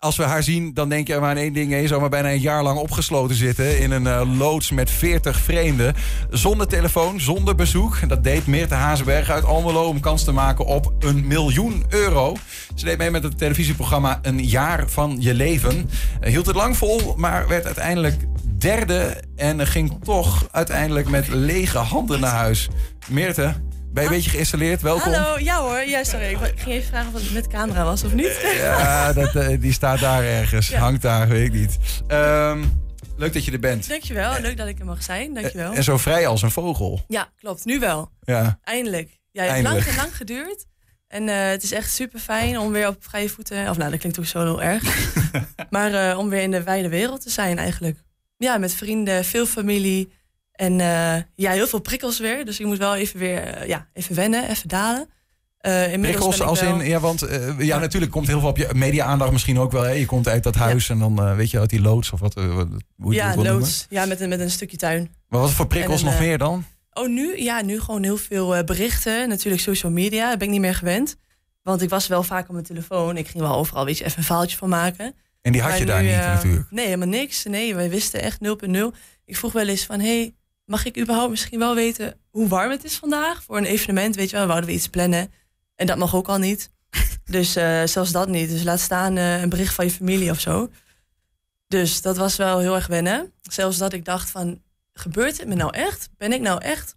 als we haar zien, dan denk je maar aan één ding. Je zou maar bijna een jaar lang opgesloten zitten in een uh, loods met 40 vreemden. Zonder telefoon, zonder bezoek. Dat deed Meerte Hazenberg uit Almelo om kans te maken op een miljoen euro. Ze deed mee met het televisieprogramma Een jaar van je leven. Uh, hield het lang vol, maar werd uiteindelijk derde. En ging toch uiteindelijk met lege handen naar huis. Meerte, ben je een beetje geïnstalleerd? Welkom. Hallo, ja hoor. Ja, sorry. Ik ging even vragen of het met camera was of niet. Ja, dat, uh, die staat daar ergens. Ja. Hangt daar, weet ik niet. Um, leuk dat je er bent. Dankjewel. Leuk dat ik er mag zijn. Dankjewel. En zo vrij als een vogel. Ja, klopt. Nu wel. Ja. Eindelijk. Ja, het heeft lang, lang geduurd. En uh, het is echt super fijn om weer op vrije voeten... Of nou, dat klinkt ook zo heel erg. maar uh, om weer in de wijde wereld te zijn eigenlijk. Ja, met vrienden, veel familie... En uh, ja, heel veel prikkels weer. Dus je moet wel even weer uh, ja, even wennen, even dalen. Uh, prikkels als wel... in, ja, want ja, ja, natuurlijk komt heel veel op je media-aandacht misschien ook wel. Hè? Je komt uit dat huis ja. en dan weet je uit die loods of wat. hoe ja, je loods. Ja, met een, met een stukje tuin. Maar wat voor prikkels nog meer dan? Oh, nu? Ja, nu gewoon heel veel berichten. Natuurlijk social media. Daar ben ik niet meer gewend. Want ik was wel vaak op mijn telefoon. Ik ging wel overal weet je, even een faaltje van maken. En die had maar je daar nu, niet natuurlijk? Nee, helemaal niks. Nee, wij wisten echt 0.0. Ik vroeg wel eens van, hey, mag ik überhaupt misschien wel weten hoe warm het is vandaag? Voor een evenement, weet je wel, wouden we iets plannen. En dat mag ook al niet. Dus uh, zelfs dat niet. Dus laat staan uh, een bericht van je familie of zo. Dus dat was wel heel erg wennen. Zelfs dat ik dacht van, gebeurt het me nou echt? Ben ik nou echt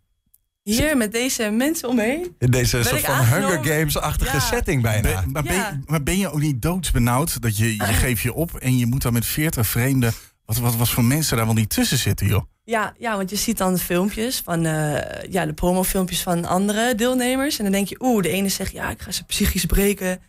hier met deze mensen omheen? In deze soort van Hunger Games-achtige ja. setting bijna. Ben, maar, ben je, maar, ben je, ook niet doodsbenauwd dat je, je geeft je op en je moet dan met veertig vreemden... Wat, wat, wat voor mensen daar wel niet tussen zitten, joh? Ja, ja, want je ziet dan filmpjes van uh, ja, de promofilmpjes van andere deelnemers. En dan denk je, oeh, de ene zegt ja, ik ga ze psychisch breken.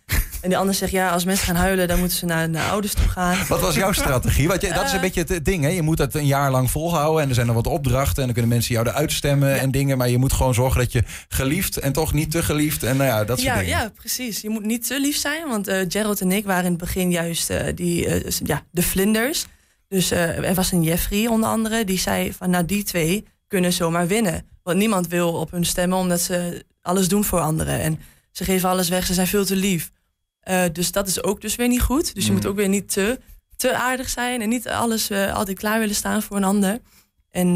En de ander zegt ja, als mensen gaan huilen, dan moeten ze naar, naar ouders toe gaan. Wat was jouw strategie? Want je, dat is een beetje het ding, hè? Je moet dat een jaar lang volhouden en er zijn er wat opdrachten en dan kunnen mensen jou eruit stemmen ja. en dingen. Maar je moet gewoon zorgen dat je geliefd en toch niet te geliefd en nou ja, dat soort ja, dingen. Ja, precies. Je moet niet te lief zijn, want uh, Gerald en ik waren in het begin juist uh, die, ja, de vlinders. Dus uh, er was een Jeffrey onder andere, die zei van nou die twee kunnen zomaar winnen. Want niemand wil op hun stemmen omdat ze alles doen voor anderen. En ze geven alles weg, ze zijn veel te lief. Uh, dus dat is ook dus weer niet goed. Dus je mm. moet ook weer niet te, te aardig zijn en niet alles uh, altijd klaar willen staan voor een ander. En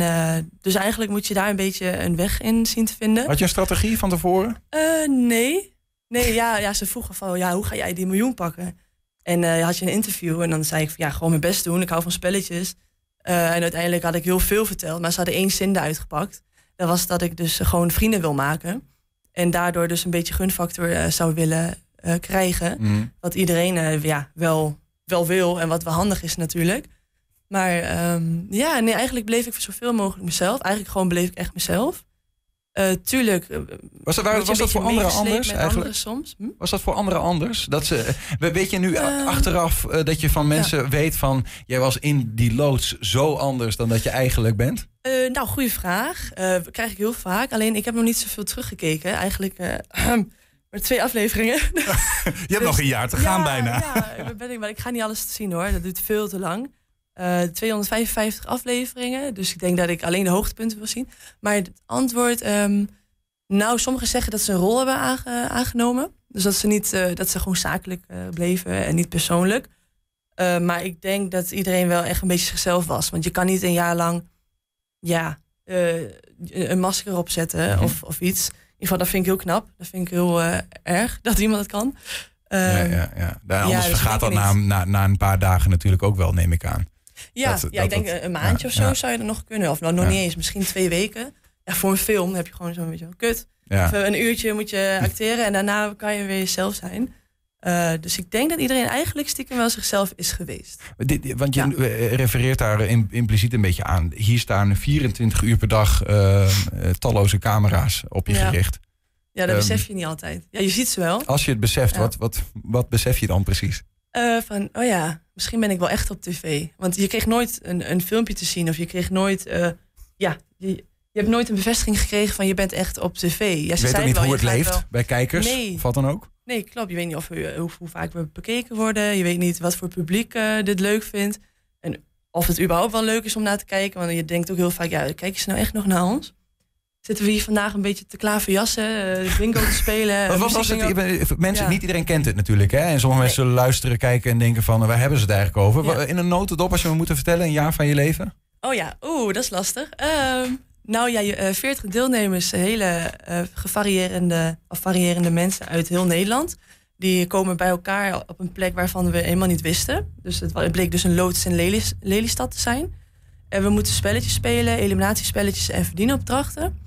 dus eigenlijk moet je daar een beetje een weg in zien te vinden. Had je een strategie van tevoren? nee. Nee, ja, ja, ze vroegen van ja, hoe ga jij die miljoen pakken? En uh, had je een interview en dan zei ik, ja, gewoon mijn best doen. Ik hou van spelletjes. Uh, en uiteindelijk had ik heel veel verteld, maar ze hadden één zin uitgepakt. Dat was dat ik dus gewoon vrienden wil maken. En daardoor dus een beetje gunfactor uh, zou willen krijgen. Mm. Wat iedereen ja, wel, wel wil en wat wel handig is natuurlijk. Maar um, ja, nee, eigenlijk bleef ik voor zoveel mogelijk mezelf. Eigenlijk gewoon bleef ik echt mezelf. Uh, tuurlijk. Was dat, was, was dat voor anderen anders? Eigenlijk? Soms. Hm? Was dat voor anderen anders? Dat ze, weet je nu uh, achteraf uh, dat je van mensen ja. weet van jij was in die loods zo anders dan dat je eigenlijk bent? nou, goede vraag. krijg ik heel vaak. Alleen ik heb nog niet zoveel teruggekeken. Eigenlijk maar twee afleveringen. je hebt dus, nog een jaar te gaan ja, bijna. Ja, ben ik, maar ik ga niet alles zien hoor. Dat duurt veel te lang. Uh, 255 afleveringen. Dus ik denk dat ik alleen de hoogtepunten wil zien. Maar het antwoord. Um, nou, sommigen zeggen dat ze een rol hebben aange aangenomen. Dus dat ze, niet, uh, dat ze gewoon zakelijk uh, bleven en niet persoonlijk. Maar ik denk dat iedereen wel echt een beetje zichzelf was. Want je kan niet een jaar lang ja, een masker opzetten -hmm. of, of iets. In ieder geval, dat vind ik heel knap. Dat vind ik heel erg dat iemand dat kan. ja, ja, ja. Daar, anders ja, dus vergaat dat na, na, na een paar dagen natuurlijk ook wel, neem ik aan. Ja, dat, ja dat, ik denk dat, een maandje ja, of zo ja. zou je er nog kunnen. Of nou, nog niet eens, misschien twee weken. Ja, voor een film heb je gewoon zo'n beetje kut. Even een uurtje moet je acteren en daarna kan je weer jezelf zijn. Uh, dus ik denk dat iedereen eigenlijk stiekem wel zichzelf is geweest. Want je refereert daar impliciet een beetje aan. Hier staan 24 uur per dag uh, talloze camera's op je gericht. Ja, dat um, besef je niet altijd. Ja, je ziet ze wel. Als je het beseft, wat, wat, wat besef je dan precies? Uh, van, oh ja, misschien ben ik wel echt op tv. Want je kreeg nooit een, een filmpje te zien of je kreeg nooit, uh, ja, je, je, hebt nooit een bevestiging gekregen van je bent echt op tv. Ja, je weet ook niet wel, hoe het leeft wel... bij kijkers, nee. of wat dan ook? Nee, klopt. Je weet niet of hoe, hoe, vaak we bekeken worden. Je weet niet wat voor publiek uh, dit leuk vindt. En of het überhaupt wel leuk is om naar te kijken. Want je denkt ook heel vaak, ja, kijken ze nou echt nog naar ons? Zitten we hier vandaag een beetje te klaverjassen, uh, bingo te spelen. Wat was, was het? Mensen, niet iedereen kent het natuurlijk. Hè? En sommige mensen luisteren, kijken en denken van, waar hebben ze het eigenlijk over? In een notendop, als je me moet vertellen, een jaar van je leven? Oh ja, oeh, dat is lastig. Ehm, nou ja, je, 40 eh, deelnemers, hele uh, of variërende mensen uit heel Nederland. Die komen bij elkaar op een plek waarvan we helemaal niet wisten. Dus het bleek dus een loods in Lelystad te zijn. En we moeten spelletjes spelen, eliminatiespelletjes en verdienopdrachten.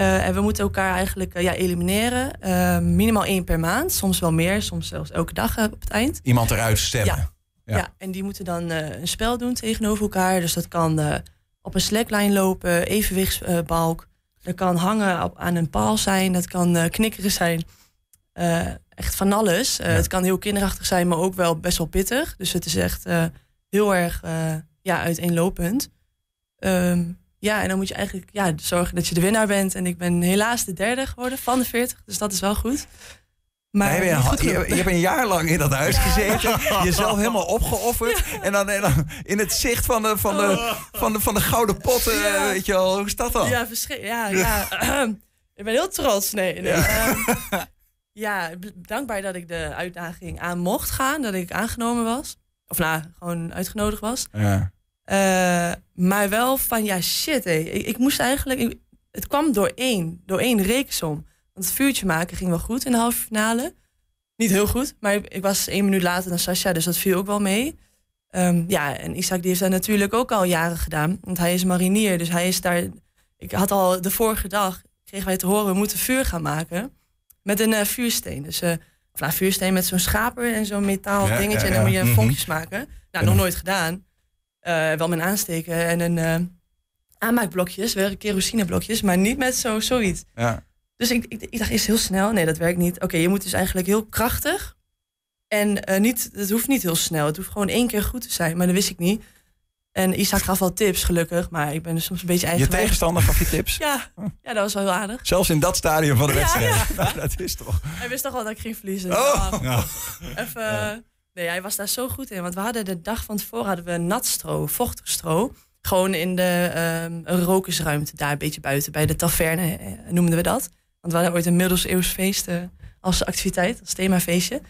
Uh, en we moeten elkaar eigenlijk ja, elimineren. minimaal één per maand, soms wel meer, soms zelfs elke dag op het eind. Iemand eruit stemmen. Ja, ja. ja en die moeten dan een spel doen tegenover elkaar. Dus dat kan op een slackline lopen, evenwichtsbalk. Dat kan hangen op, aan een paal zijn, dat kan knikkeren zijn. Echt van alles. Het kan heel kinderachtig zijn, maar ook wel best wel pittig. Dus het is echt heel erg ja, uiteenlopend. Um, ja, en dan moet je eigenlijk ja, zorgen dat je de winnaar bent. En ik ben helaas de derde geworden van de 40, dus dat is wel goed. Maar je, je, hebt een jaar lang in dat huis gezeten, jezelf helemaal opgeofferd. En, dan, in het zicht van de, van de, van de, van de gouden potten, weet je wel. Hoe is dat dan? Ja, ja, ja. ik ben heel trots. Nee, nee. Ehm, ja, dankbaar dat ik de uitdaging aan mocht gaan, dat ik aangenomen was. Of nou, gewoon uitgenodigd was. Ja. Uh, maar wel van, ja, shit, hé. Ik, ik moest eigenlijk... het kwam door één, door één reeksom. Want het vuurtje maken ging wel goed in de halve finale. Niet heel goed, maar ik, was één minuut later dan Sascha, dus dat viel ook wel mee. Um, ja, en Isaac die heeft dat natuurlijk ook al jaren gedaan. Want hij is marinier, dus hij is daar... Ik had al de vorige dag, kregen wij te horen, we moeten vuur gaan maken. Met een uh, vuursteen. Dus, uh, of nou, vuursteen met zo'n schaper en zo'n metaal dingetje. En dan moet je mm vonkjes maken. Nou, nog nooit gedaan. Uh, wel met aansteken en een aanmaakblokjes, weer kerosineblokjes. Maar niet met zo, zoiets. Ja. Dus ik, ik, ik dacht eerst heel snel, nee, dat werkt niet. Oké, je moet dus eigenlijk heel krachtig. En uh, niet, het hoeft niet heel snel. Het hoeft gewoon één keer goed te zijn. Maar dat wist ik niet. En Isaac gaf al tips, gelukkig. Maar ik ben dus soms een beetje eigen. Je tegenstander gaf je tips? ja, ja, dat was wel heel aardig. Zelfs in dat stadium van de wedstrijd. Ja, dat is toch... Hij wist toch wel dat ik ging verliezen. Oh. Ja. Even... Nee, hij was daar zo goed in. Want we hadden de dag van tevoren hadden we nat stro, vochtig stro. Gewoon in de um, rokersruimte daar een beetje buiten. Bij de taverne eh, noemden we dat. Want we hadden ooit een middeleeuws feest uh, als activiteit, als themafeestje.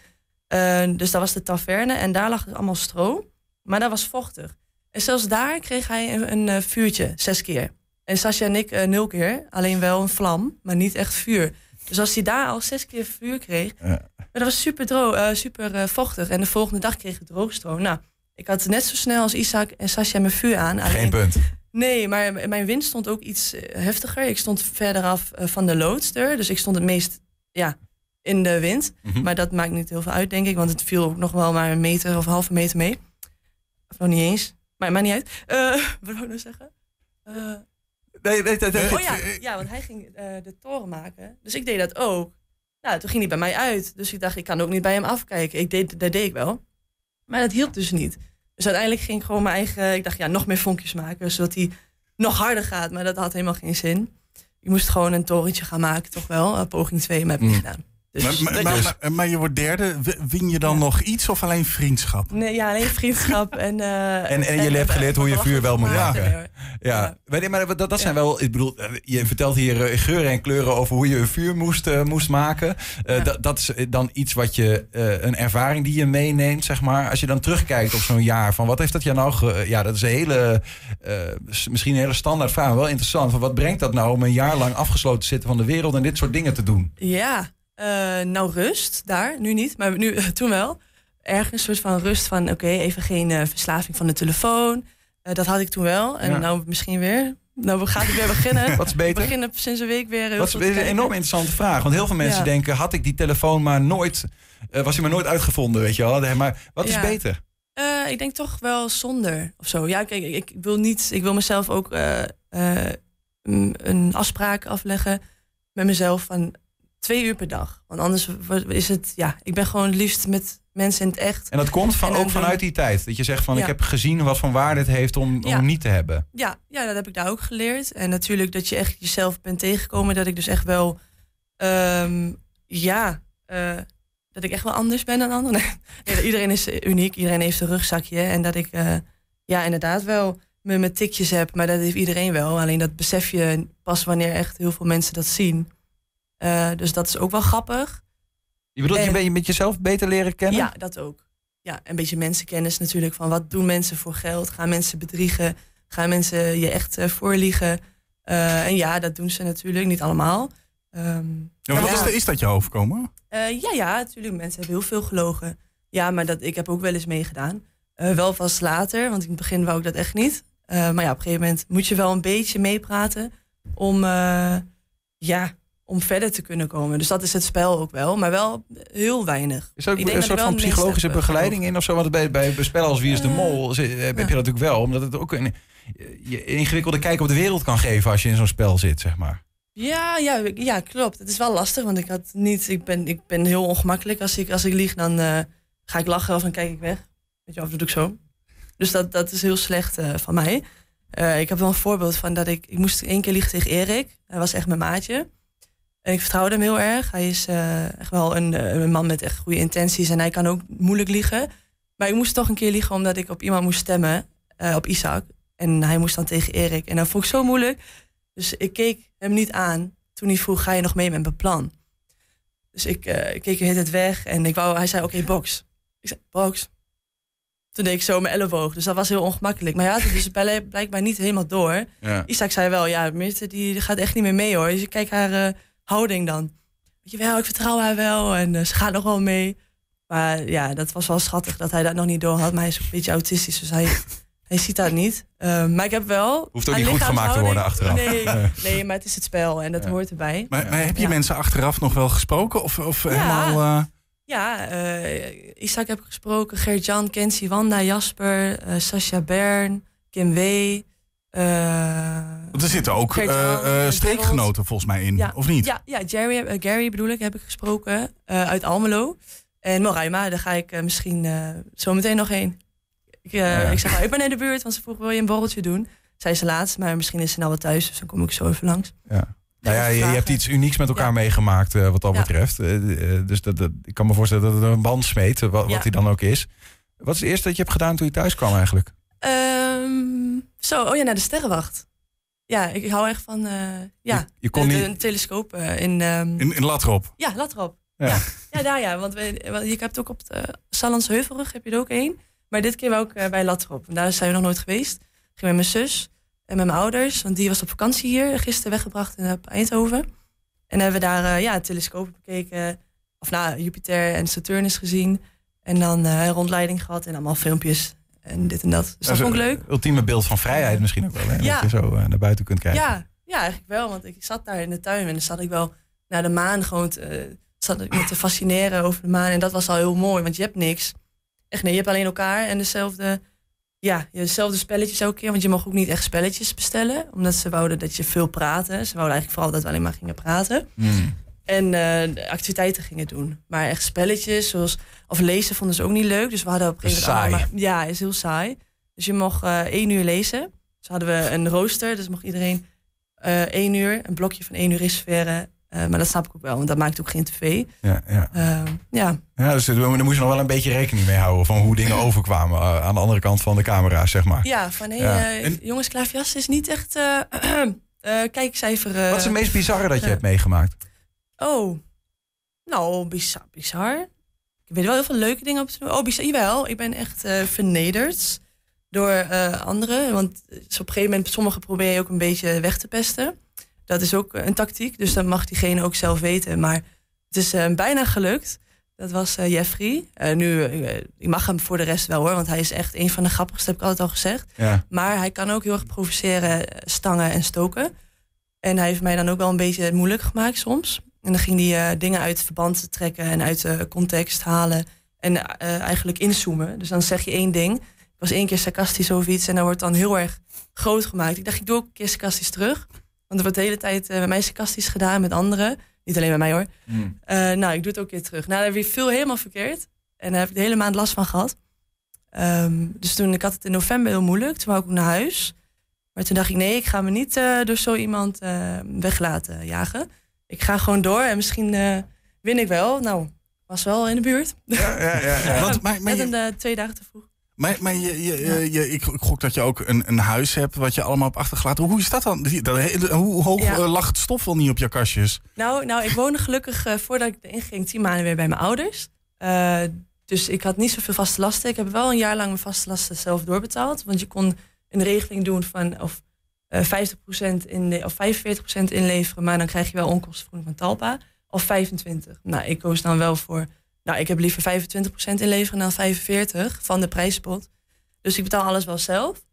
Uh, dus dat was de taverne en daar lag allemaal stro. Maar dat was vochtig. En zelfs daar kreeg hij een, uh, vuurtje, zes keer. En Sascha en ik nul keer, alleen wel een vlam, maar niet echt vuur. Dus als hij daar al zes keer vuur kreeg, ja. maar dat was super, droog, super vochtig. En de volgende dag kreeg ik droogstro. Nou, ik had net zo snel als Isaac en Sascha mijn vuur aan. Geen punt. Nee, maar mijn wind stond ook iets eh, heftiger. Ik stond verder af eh, van de loodster. Dus ik stond het meest ja, in de wind. Mhm. Maar dat maakt niet heel veel uit, denk ik. Want het viel ook nog wel maar een meter of een halve meter mee. Of nog niet eens. Maar maakt niet uit. Uh, wat wil ik nou zeggen? Uh, nee, nee, nee, Oh ja, ja, want hij ging de toren maken. Dus ik deed dat ook. Nou, toen ging hij bij mij uit. Dus ik dacht, ik kan ook niet bij hem afkijken. Ik deed, dat deed ik wel. Maar dat hielp dus niet. Dus uiteindelijk ging ik gewoon mijn eigen... Ik dacht, ja, nog meer vonkjes maken, zodat hij nog harder gaat. Maar dat had helemaal geen zin. Ik moest gewoon een torentje gaan maken, toch wel. Poging 2, maar heb ik mm. gedaan. Dus, maar, maar, maar, je wordt derde. Win je dan nog iets of alleen vriendschap? Nee, ja, alleen vriendschap. en, uh, en, en, jullie hebben geleerd hoe je vuur wel moet maken. Ja, ja. maar dat, dat zijn wel... Ik bedoel, eh, je vertelt hier eh, geuren en kleuren over hoe je een vuur moest, uh, moest maken. Uh, dat, dat is dan iets wat je... Uh, een ervaring die je meeneemt, zeg maar. Als je dan terugkijkt op zo'n jaar. Van wat heeft dat je nou... Ge, ja, dat is een hele... misschien een hele standaard vraag. Maar wel interessant. Van wat brengt dat nou om een jaar lang afgesloten te zitten van de wereld... en dit soort dingen te doen? Ja, nou, rust daar, nu niet, maar nu, toen wel. Ergens een soort van rust van, oké, even geen uh, verslaving van de telefoon. Uh, dat had ik toen wel. En nou misschien weer. Nou, we gaan weer beginnen. Wat is beter? We beginnen sinds een week weer. Wat is een enorm interessante vraag. Want heel veel mensen ja. denken, had ik die telefoon maar nooit, was hij maar nooit uitgevonden, weet je wel. Maar wat is ja. beter? ik denk toch wel zonder of zo. Ja, kijk, ik wil niet, ik wil mezelf ook een afspraak afleggen met mezelf van twee uur per dag. Want anders is het, ja, ik ben gewoon het liefst met mensen in het echt. En dat komt van, ook vanuit die tijd. Dat je zegt van, ik heb gezien wat voor waarde het heeft om, om niet te hebben. Ja, ja, dat heb ik daar ook geleerd. En natuurlijk dat je echt jezelf bent tegengekomen. Dat ik dus echt wel, um, ja, uh, dat ik echt wel anders ben dan anderen. Nee, iedereen is uniek, iedereen heeft een rugzakje. En dat ik, uh, ja, inderdaad wel me met tikjes heb, maar dat heeft iedereen wel. Alleen dat besef je pas wanneer echt heel veel mensen dat zien. Eh, dus dat is ook wel grappig. Je bedoelt, je En- ben je met jezelf beter leren kennen? Ja, dat ook. Ja, een beetje mensenkennis natuurlijk. Van wat doen mensen voor geld? Gaan mensen bedriegen? Gaan mensen je echt eh, voorliegen? Eh, en ja, dat doen ze natuurlijk. Niet allemaal. Ehm, Ja, wat is, er- is dat jou overkomen? Eh, ja, ja, natuurlijk. Mensen hebben heel veel gelogen. Ja, maar dat, ik heb ook wel eens meegedaan. Eh, wel vast later, want in het begin wou ik dat echt niet. Eh, maar ja, op een gegeven moment moet je wel een beetje meepraten om, eh, ja, om verder te kunnen komen. Dus dat is het spel ook wel, maar wel heel weinig. Is er ook Ik denk een soort van psychologische eh, begeleiding in of zo? Want bij, bij spellen als Wie is de Eh, Mol ze- heb je dat natuurlijk wel. Omdat het ook een, je ingewikkelde kijk op de wereld kan geven als je in zo'n spel zit, zeg maar. Ja, ja, ja, klopt. Het is wel lastig, want ik had niet. Ik ben, ik ben heel ongemakkelijk. Als ik, als ik lieg, dan eh, ga ik lachen of dan kijk ik weg. Weet je, of dat doe ik zo. Dus dat, dat is heel slecht eh, van mij. Eh, ik heb wel een voorbeeld van dat ik. Ik moest één keer liegen tegen Erik. Hij was echt mijn maatje. En ik vertrouwde hem heel erg. Hij is eh, echt wel een, eh, een man met echt goede intenties. En hij kan ook moeilijk liegen. Maar ik moest toch een keer liegen omdat ik op iemand moest stemmen. eh, op Isaac. En hij moest dan tegen Erik. En dat vond ik zo moeilijk. Dus ik keek hem niet aan toen hij vroeg: ga je nog mee met mijn plan? Dus ik keek de hele tijd weg en ik wou, hij zei: oké, box. Ik zei: box. Toen deed ik zo mijn elleboog. Dus dat was heel ongemakkelijk. Maar had het dus bl- blijkbaar niet helemaal door. Ja. Isaac zei wel: ja, Mirte die gaat echt niet meer mee hoor. Dus kijk haar houding dan. Weet je wel, ik vertrouw haar wel en eh, ze gaat nog wel mee. Maar ja, dat was wel schattig dat hij dat nog niet door had. Maar hij is ook een beetje autistisch, dus hij, hij ziet dat niet. Eh, maar ik heb wel. Hoeft ook niet goed gemaakt te worden achteraf. Nee, nee, maar het is het spel en dat Ja. hoort erbij. Maar, maar heb je Ja. mensen achteraf nog wel gesproken? Of, of Ja. helemaal... eh, Ja, eh Isaac heb ik gesproken, Gert-Jan, Kenzie, Wanda, Jasper, Sascha Bern, Kim W. eh, want er zitten ook eh, eh, streekgenoten volgens mij in, Ja. of niet? Ja, ja Jerry, Gary bedoel ik, heb ik gesproken uit Almelo. En Moraima, daar ga ik misschien zo meteen nog heen. Ik, Ja. ik zeg, nou, ik ben in de buurt, want ze vroeg, wil je een borreltje doen? Zei ze laatst, maar misschien is ze nou wel thuis, dus dan kom ik zo even langs. Ja. Nou ja, je, hebt iets unieks met elkaar Ja. meegemaakt wat dat betreft. Dus dat, dat- ik kan me voorstellen dat het een band smeet, wat, wat hij dan ook is. Wat is het eerste dat je hebt gedaan toen je thuis kwam eigenlijk? Ehm, zo, oh ja, naar de sterrenwacht. Ja, ik hou echt van, eh, ja, Je, je kon de- niet... een telescoop eh, in... ehm, In, in Latrop. Ja, Latrop. Ja. Ja. Ja. daar ja. Want we, want je hebt ook op de Sallands Heuvelrug heb je er ook één. Maar dit keer wou ik eh, bij Latrop. En daar zijn we nog nooit geweest. Ik ging met mijn zus en met mijn ouders. Want die was op vakantie hier. Gisteren weggebracht in Eindhoven. En hebben we daar ja, telescopen bekeken. Of nou, Jupiter en Saturnus gezien. En dan een rondleiding gehad. En allemaal filmpjes. En dit en dat. Dus dat vond ik leuk. Ultieme beeld van vrijheid misschien ook wel. Hè? Ja. Dat je zo eh, naar buiten kunt kijken. Ja, ja, eigenlijk wel. Want ik zat daar in de tuin en dan zat ik wel naar de maan gewoon te, eh, zat ik me te fascineren over de maan. En dat was al heel mooi, want je hebt niks. Echt nee, je hebt alleen elkaar en dezelfde, ja, dezelfde spelletjes elke keer. Want je mag ook niet echt spelletjes bestellen, omdat ze wouden dat je veel praten. Ze wouden eigenlijk vooral dat we alleen maar gingen praten. Hmm. En eh, activiteiten gingen doen. Maar echt spelletjes, zoals, of lezen vonden ze ook niet leuk. Dus we hadden op een gegeven moment... Saai. allemaal- ja, is heel saai. Dus je mocht eh één uur lezen. Dus hadden we een rooster, dus mocht iedereen eh één uur, een blokje van één uur reserveren. Eh, maar dat snap ik ook wel, want dat maakt ook geen tv. Ja, ja. Eh, ja, ja, dus daar moest je nog wel een beetje rekening mee houden van hoe dingen overkwamen aan de andere kant van de camera, zeg maar. ja, van hé, En- jongens, klaverjas is niet echt kijkcijfer. Wat is het meest bizarre dat je hebt meegemaakt? Oh, nou, bizar, bizar. Ik weet wel heel veel leuke dingen op te doen. Oh, bizar, jawel. Ik ben echt eh, vernederd door eh, anderen. Want dus op een gegeven moment, sommigen probeer je ook een beetje weg te pesten. Dat is ook een tactiek, dus dat mag diegene ook zelf weten. Maar het is eh, bijna gelukt. Dat was eh, Jeffrey. Eh, nu, eh, ik mag hem voor de rest wel hoor, want hij is echt een van de grappigste, heb ik altijd al gezegd. Ja. Maar hij kan ook heel erg provoceren, eh, stangen en stoken. En hij heeft mij dan ook wel een beetje moeilijk gemaakt soms. En dan ging hij eh, dingen uit verband trekken en uit de context halen. En eh, eigenlijk inzoomen. Dus dan zeg je één ding. Ik was één keer sarcastisch over iets en dat wordt dan heel erg groot gemaakt. Ik dacht, ik doe ook een keer sarcastisch terug. Want er wordt de hele tijd eh, met mij sarcastisch gedaan, met anderen. Niet alleen met mij hoor. Hmm. Nou, ik doe het ook weer terug. Nou, daar heb ik veel helemaal verkeerd. En daar heb ik de hele maand last van gehad. Ehm, dus toen, ik had het in november heel moeilijk. Toen wou ik ook naar huis. Maar toen dacht ik, nee, ik ga me niet door zo iemand eh, weg laten jagen. Ik ga gewoon door en misschien eh, win ik wel. Nou, was wel in de buurt. Ja, ja, ja, ja. Want, maar, maar Net je- een eh, twee dagen te vroeg. Maar, maar je, je, ik, gok dat je ook een, een huis hebt wat je allemaal hebt achtergelaten. Hoe is dat dan? Hoe hoog Ja. eh, lag het stof wel niet op je kastjes? Nou, nou, ik woonde gelukkig voordat ik erin ging tien maanden weer bij mijn ouders. Dus ik had niet zoveel vaste lasten. Ik heb wel een jaar lang mijn vaste lasten zelf doorbetaald. Want je kon een regeling doen van of 50% in of 45% inleveren, maar dan krijg je wel onkostenvergoeding van Talpa. Of 25. Nou, ik koos dan wel voor. Nou, ik heb liever 25% inleveren dan 45 van de prijspot. Dus ik betaal alles wel zelf.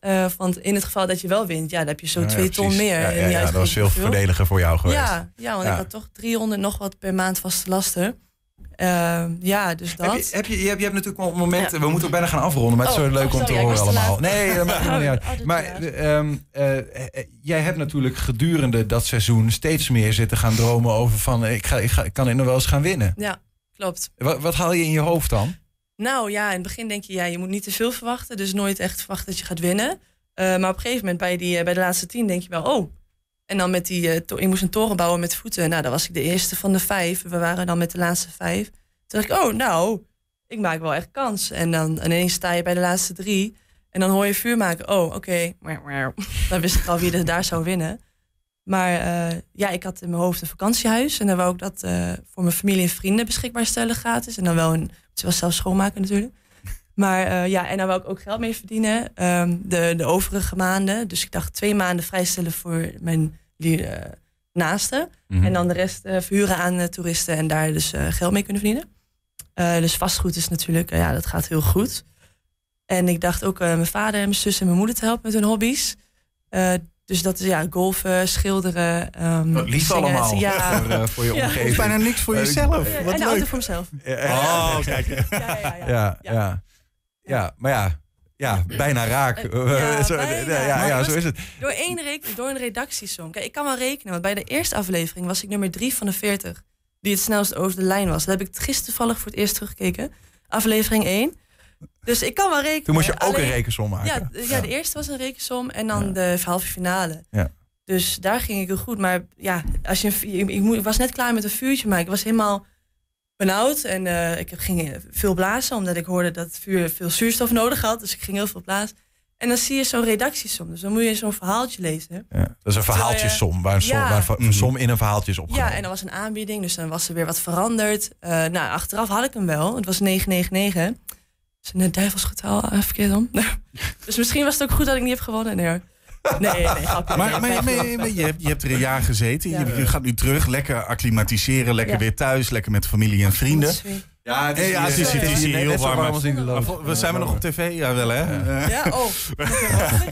Eh, want in het geval dat je wel wint, ja, dan heb je zo Ja, ja, twee ton meer. Ja, ja, ja, dat was veel voordeliger voor jou geweest. Ja, ja want ik had toch 300 nog wat per maand vaste lasten. Ehm, ja, dus dat. Heb je, heb je, je, hebt, je hebt natuurlijk wel momenten, Ja. we moeten ook bijna gaan afronden, maar het is Oh, zo leuk oh, om te ja, horen allemaal. Nee, dat maakt helemaal niet uit. Oh, dat is Maar laat. ehm, eh, eh, jij hebt natuurlijk gedurende dat seizoen steeds meer zitten gaan dromen over van eh, ik, ga, ik, ga, ik kan er nog wel eens gaan winnen. Ja, klopt. Wat, wat haal je in je hoofd dan? Nou ja, in het begin denk je, ja, je moet niet te veel verwachten. Dus nooit echt verwachten dat je gaat winnen. Eh, maar op een gegeven moment bij, die, eh, bij de laatste tien denk je wel, oh. En dan met die, to- ik moest een toren bouwen met voeten. Nou, dan was ik de eerste van de vijf. We waren dan met de laatste vijf. Toen dacht ik, oh, nou, ik maak wel echt kans. En dan ineens sta je bij de laatste drie. En dan hoor je vuur maken. Oh, oké. Dan wist ik al wie er daar zou winnen. Maar eh, ja, ik had in mijn hoofd een vakantiehuis. En dan wou ik dat eh, voor mijn familie en vrienden beschikbaar stellen gratis. En dan wel een, het was zelf schoonmaken natuurlijk. Maar eh, ja, en dan wou ik ook geld mee verdienen. ehm, de, de overige maanden. Dus ik dacht twee maanden vrijstellen voor mijn eh, naasten. Mhm. En dan de rest eh, verhuren aan toeristen en daar dus eh, geld mee kunnen verdienen. Eh, dus vastgoed is natuurlijk, ja, dat gaat heel goed. En ik dacht ook eh, mijn vader en mijn zus en mijn moeder te helpen met hun hobby's. Eh, dus dat is ja, golfen, schilderen. ehm, Wat lief zingen. allemaal Ja. voor, eh, voor je Ja. omgeving. Bijna niks voor jezelf. Ja, Wat en de auto voor mezelf. Oh, kijk. Ja, ja, ja. Ja, maar ja, ja bijna raak. Ja, Zo- bijna. ja, ja, ja, zo is het. Door, één re- door een redactiesong. Kijk, ik kan wel rekenen, want bij de eerste aflevering was ik nummer drie van de 40 die het snelst over de lijn was. Dat heb ik gisteren toevallig voor het eerst teruggekeken. Aflevering 1. Dus ik kan wel rekenen. Toen moest je ook een rekensom maken. Ja, ja, de eerste was een rekensom en dan de halve finale. Ja. Dus daar ging ik heel goed. Maar ja, als je ik, ik, was net klaar met een vuurtje, maar ik was helemaal benauwd. En eh, ik heb- ging veel blazen, omdat ik hoorde dat het vuur veel zuurstof nodig had. Dus ik ging heel veel blazen. En dan zie je zo'n redactiesom. Dus dan moet je zo'n verhaaltje lezen. Ja, dat is een verhaaltjesom, waar een, som, Ja. waar een som in een verhaaltje is opgenomen. Ja, en dan was een aanbieding, dus dan was er weer wat veranderd. Eh, nou, achteraf had ik hem wel. Het was 999. Dus een duivelsgetal, uh, verkeerd om. dus misschien was het ook goed dat ik niet heb gewonnen. Nee. Nee, nee, grapje. Maar, Nee, maar, maar- je, hebt, je hebt er een jaar gezeten. Ja. Je, je gaat nu terug, lekker acclimatiseren, lekker Ja. weer thuis, lekker met familie en vrienden. Ja, het Hey, ja, het is- het is hier heel warm. in de we zijn we nog op tv? Ja, wel hè? Ja, oh.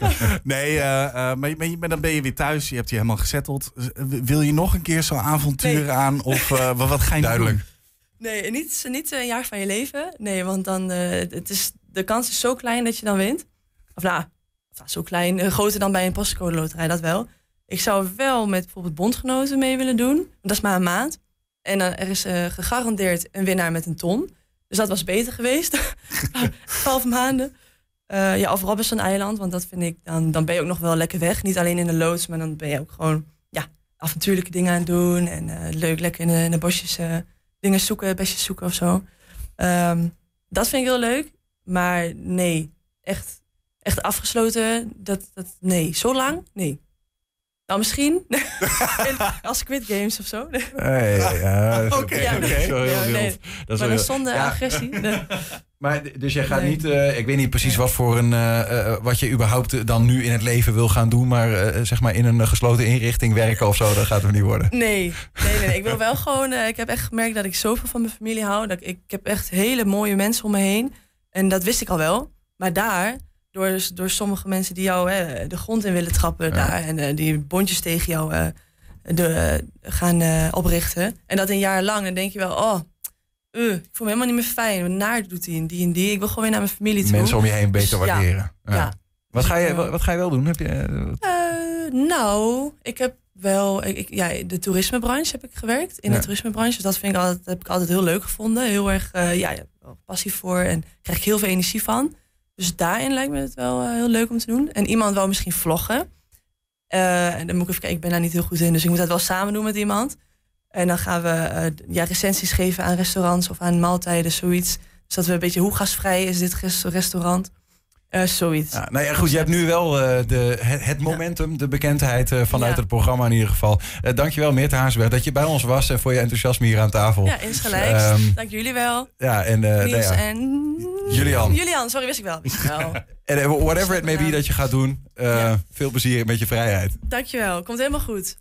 Nee, eh, eh, maar, maar, maar dan ben je weer thuis. Je hebt je helemaal gezetteld. Wil je nog een keer zo'n avontuur Nee. aan? Of eh, wat ga je nu Duidelijk. doen? Nee, niet, niet een jaar van je leven. Nee, want dan, het is, de kans is zo klein dat je dan wint. Of nou, zo klein, eh, groter dan bij een postcode loterij, dat wel. Ik zou wel met bijvoorbeeld bondgenoten mee willen doen. Dat is maar een maand. En dan er is eh, gegarandeerd een winnaar met een ton. Dus dat was beter geweest. Twaalf maanden. Eh, ja, of Robinson Eiland, want dat vind ik, dan, dan ben je ook nog wel lekker weg. Niet alleen in de loods, maar dan ben je ook gewoon ja, avontuurlijke dingen aan het doen. En leuk lekker in de, bosjes dingen zoeken, bestjes zoeken of zo. Ehm, dat vind ik heel leuk. Maar nee, echt, echt afgesloten. Dat, dat, nee, zo lang? Nee. Nou, misschien. Als Squid Games of zo. Hey, ja, dat is- Oké, Ja, is heel Ja, nee. wild. Dat is maar dan heel- zonder Ja. agressie. Nee. Maar dus jij gaat Nee. niet, eh, ik weet niet precies wat voor een, eh, eh, wat je überhaupt dan nu in het leven wil gaan doen, maar eh, zeg maar in een gesloten inrichting werken of zo, dat gaat hem niet worden. Nee, nee, nee. Ik wil wel gewoon. eh, ik heb echt gemerkt dat ik zoveel van mijn familie hou. Dat ik, ik heb echt hele mooie mensen om me heen. En dat wist ik al wel. Maar daar, door, door sommige mensen die jou hè, de grond in willen trappen, Ja. daar. En eh, die bondjes tegen jou eh, de, eh, gaan oprichten. En dat een jaar lang. Dan denk je wel, oh, eh, ik voel me helemaal niet meer fijn. Naar doet die en die en die. Ik wil gewoon weer naar mijn familie toe. Mensen om je heen beter Dus waarderen. Ja. ja. Wat, ga je, Ja. wat, wat ga je wel doen? Heb je, nou, ik heb wel, ik, ja, de toerismebranche heb ik gewerkt. In Ja. de toerismebranche. Dus dat vind ik altijd, heb ik altijd heel leuk gevonden. Heel erg, ja, passie voor. En krijg ik heel veel energie van. Dus daarin lijkt me het wel eh, heel leuk om te doen. En iemand wou misschien vloggen. Eh, en dan moet ik even kijken, ik ben daar niet heel goed in. Dus ik moet dat wel samen doen met iemand. En dan gaan we eh, ja, recensies geven aan restaurants of aan maaltijden, zoiets. Dus dat we een beetje hoe gasvrij is dit res- restaurant. Eh, zoiets. Ja, nou ja, goed, je hebt nu wel eh, de, het, het momentum, de bekendheid eh, vanuit Ja. het programma in ieder geval. Eh dankjewel, Meerte Haasberg, dat je bij ons was en voor je enthousiasme hier aan tafel. Ja, insgelijks. Ehm, Dank jullie wel. Ja, en, eh, nou Niels en... Julian. Julian, sorry, wist ik wel. Wist ik wel. en whatever it may be dat je gaat doen, eh, Ja. veel plezier met je vrijheid. Dankjewel, komt helemaal goed.